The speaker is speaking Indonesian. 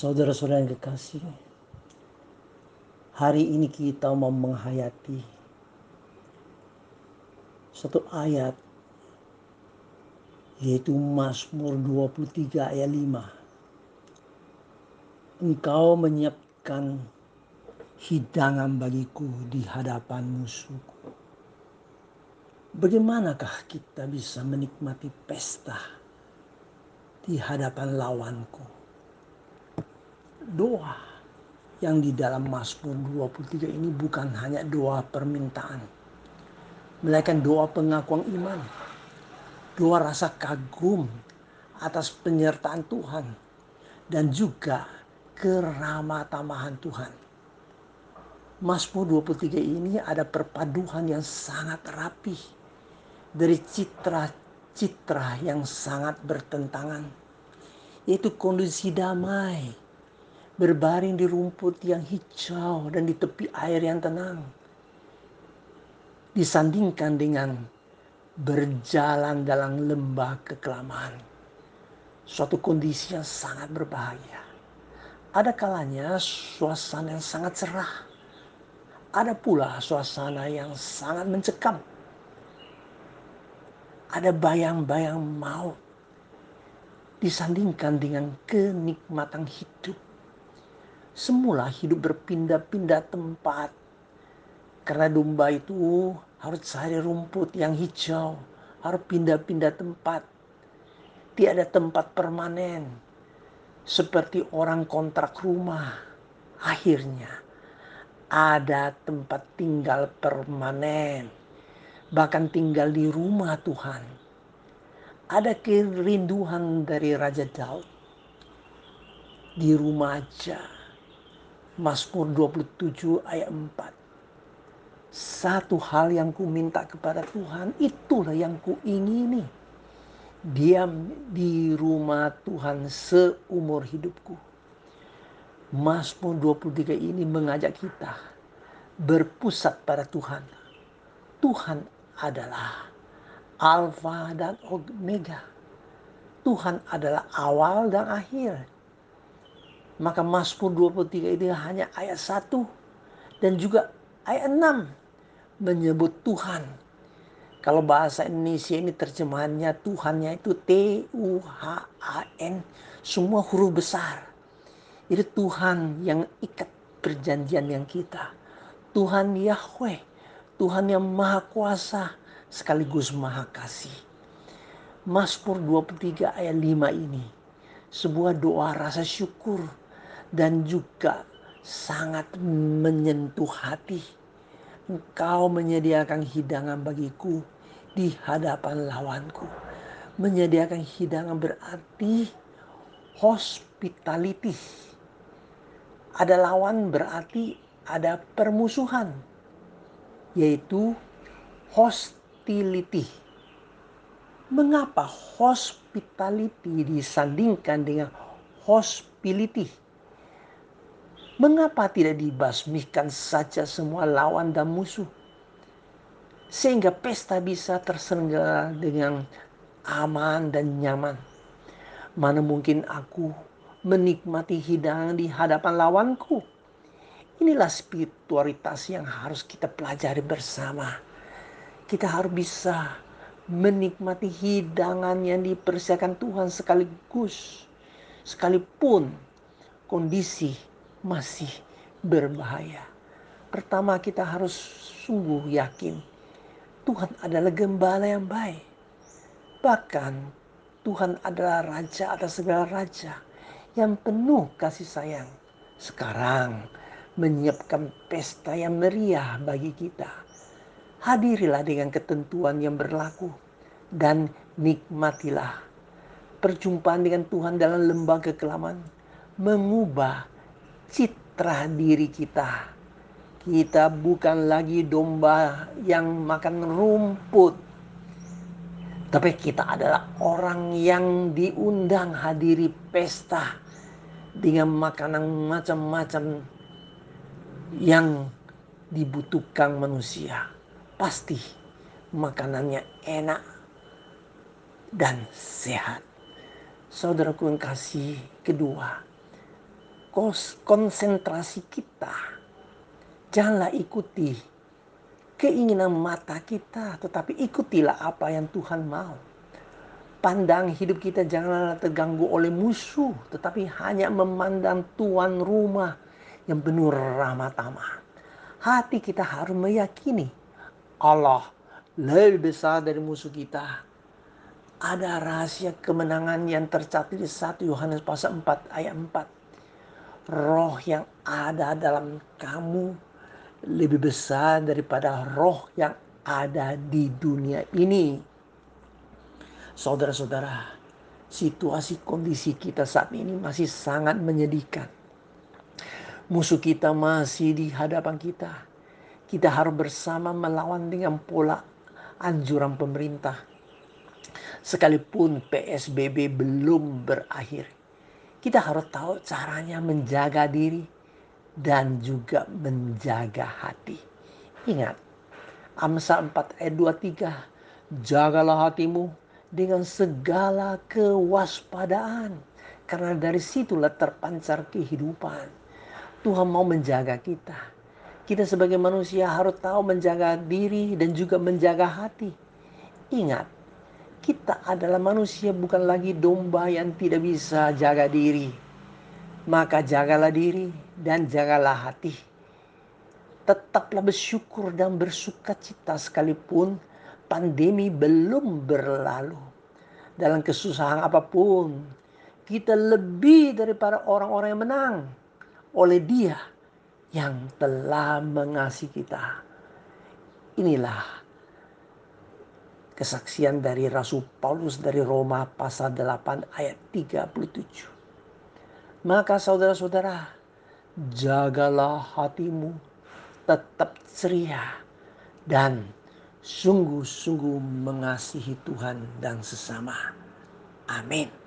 Saudara-saudara yang kekasih, hari ini kita mau menghayati satu ayat yaitu Mazmur 23 ayat 5. Engkau menyiapkan hidangan bagiku di hadapan musuhku. Bagaimanakah kita bisa menikmati pesta di hadapan lawanku? Doa yang di dalam Mazmur 23 ini bukan hanya doa permintaan, melainkan doa pengakuan iman doa rasa kagum atas penyertaan Tuhan dan juga keramah-tamahan Tuhan. Mazmur 23 ini ada perpaduan yang sangat rapi dari citra-citra yang sangat bertentangan yaitu kondisi damai berbaring di rumput yang hijau dan di tepi air yang tenang disandingkan dengan berjalan dalam lembah kekelamaan. Suatu kondisi yang sangat berbahaya. Ada kalanya suasana yang sangat cerah. Ada pula suasana yang sangat mencekam. Ada bayang-bayang maut disandingkan dengan kenikmatan hidup. Semula hidup berpindah-pindah tempat. Karena domba itu harus cari rumput yang hijau, harus pindah-pindah tempat. Tiada tempat permanen. Seperti orang kontrak rumah. Akhirnya ada tempat tinggal permanen. Bahkan tinggal di rumah Tuhan. Ada kerinduan dari Raja Daud. Di rumah aja. Mazmur 27 ayat 4 satu hal yang ku minta kepada Tuhan, itulah yang ku ingini. Diam di rumah Tuhan seumur hidupku. Mazmur 23 ini mengajak kita berpusat pada Tuhan. Tuhan adalah Alfa dan Omega. Tuhan adalah awal dan akhir. Maka Mazmur 23 ini hanya ayat 1 dan juga ayat 6 menyebut Tuhan. Kalau bahasa Indonesia ini terjemahannya Tuhannya itu T U H A N semua huruf besar. Itu Tuhan yang ikat perjanjian yang kita. Tuhan Yahweh, Tuhan yang Maha Kuasa sekaligus Maha Kasih. Mazmur 23 ayat 5 ini sebuah doa rasa syukur dan juga sangat menyentuh hati Engkau menyediakan hidangan bagiku di hadapan lawanku. Menyediakan hidangan berarti hospitality. Ada lawan berarti ada permusuhan, yaitu hostility. Mengapa hospitality disandingkan dengan hospitality? Mengapa tidak dibasmikan saja semua lawan dan musuh? Sehingga pesta bisa terselenggara dengan aman dan nyaman. Mana mungkin aku menikmati hidangan di hadapan lawanku? Inilah spiritualitas yang harus kita pelajari bersama. Kita harus bisa menikmati hidangan yang dipersiapkan Tuhan sekaligus. Sekalipun kondisi masih berbahaya. Pertama kita harus sungguh yakin Tuhan adalah gembala yang baik. Bahkan Tuhan adalah raja atas segala raja yang penuh kasih sayang. Sekarang menyiapkan pesta yang meriah bagi kita. Hadirilah dengan ketentuan yang berlaku dan nikmatilah perjumpaan dengan Tuhan dalam lembah kekelaman mengubah citra diri kita. Kita bukan lagi domba yang makan rumput. Tapi kita adalah orang yang diundang hadiri pesta dengan makanan macam-macam yang dibutuhkan manusia. Pasti makanannya enak dan sehat. Saudaraku yang kasih kedua, konsentrasi kita janganlah ikuti keinginan mata kita, tetapi ikutilah apa yang Tuhan mau. Pandang hidup kita janganlah terganggu oleh musuh, tetapi hanya memandang tuan rumah yang penuh ramah tamah. Hati kita harus meyakini Allah lebih besar dari musuh kita. Ada rahasia kemenangan yang tercatat di 1 Yohanes pasal 4 ayat 4. Roh yang ada dalam kamu lebih besar daripada roh yang ada di dunia ini. Saudara-saudara, situasi kondisi kita saat ini masih sangat menyedihkan. Musuh kita masih di hadapan kita. Kita harus bersama melawan dengan pola anjuran pemerintah sekalipun PSBB belum berakhir. Kita harus tahu caranya menjaga diri dan juga menjaga hati. Ingat, Amsa 4 ayat 23, jagalah hatimu dengan segala kewaspadaan. Karena dari situlah terpancar kehidupan. Tuhan mau menjaga kita. Kita sebagai manusia harus tahu menjaga diri dan juga menjaga hati. Ingat, kita adalah manusia bukan lagi domba yang tidak bisa jaga diri. Maka jagalah diri dan jagalah hati. Tetaplah bersyukur dan bersuka cita sekalipun pandemi belum berlalu. Dalam kesusahan apa pun, kita lebih daripada orang-orang yang menang oleh Dia yang telah mengasihi kita. Inilah kesaksian dari Rasul Paulus dari Roma pasal 8 ayat 37. Maka saudara-saudara, jagalah hatimu tetap ceria dan sungguh-sungguh mengasihi Tuhan dan sesama. Amin.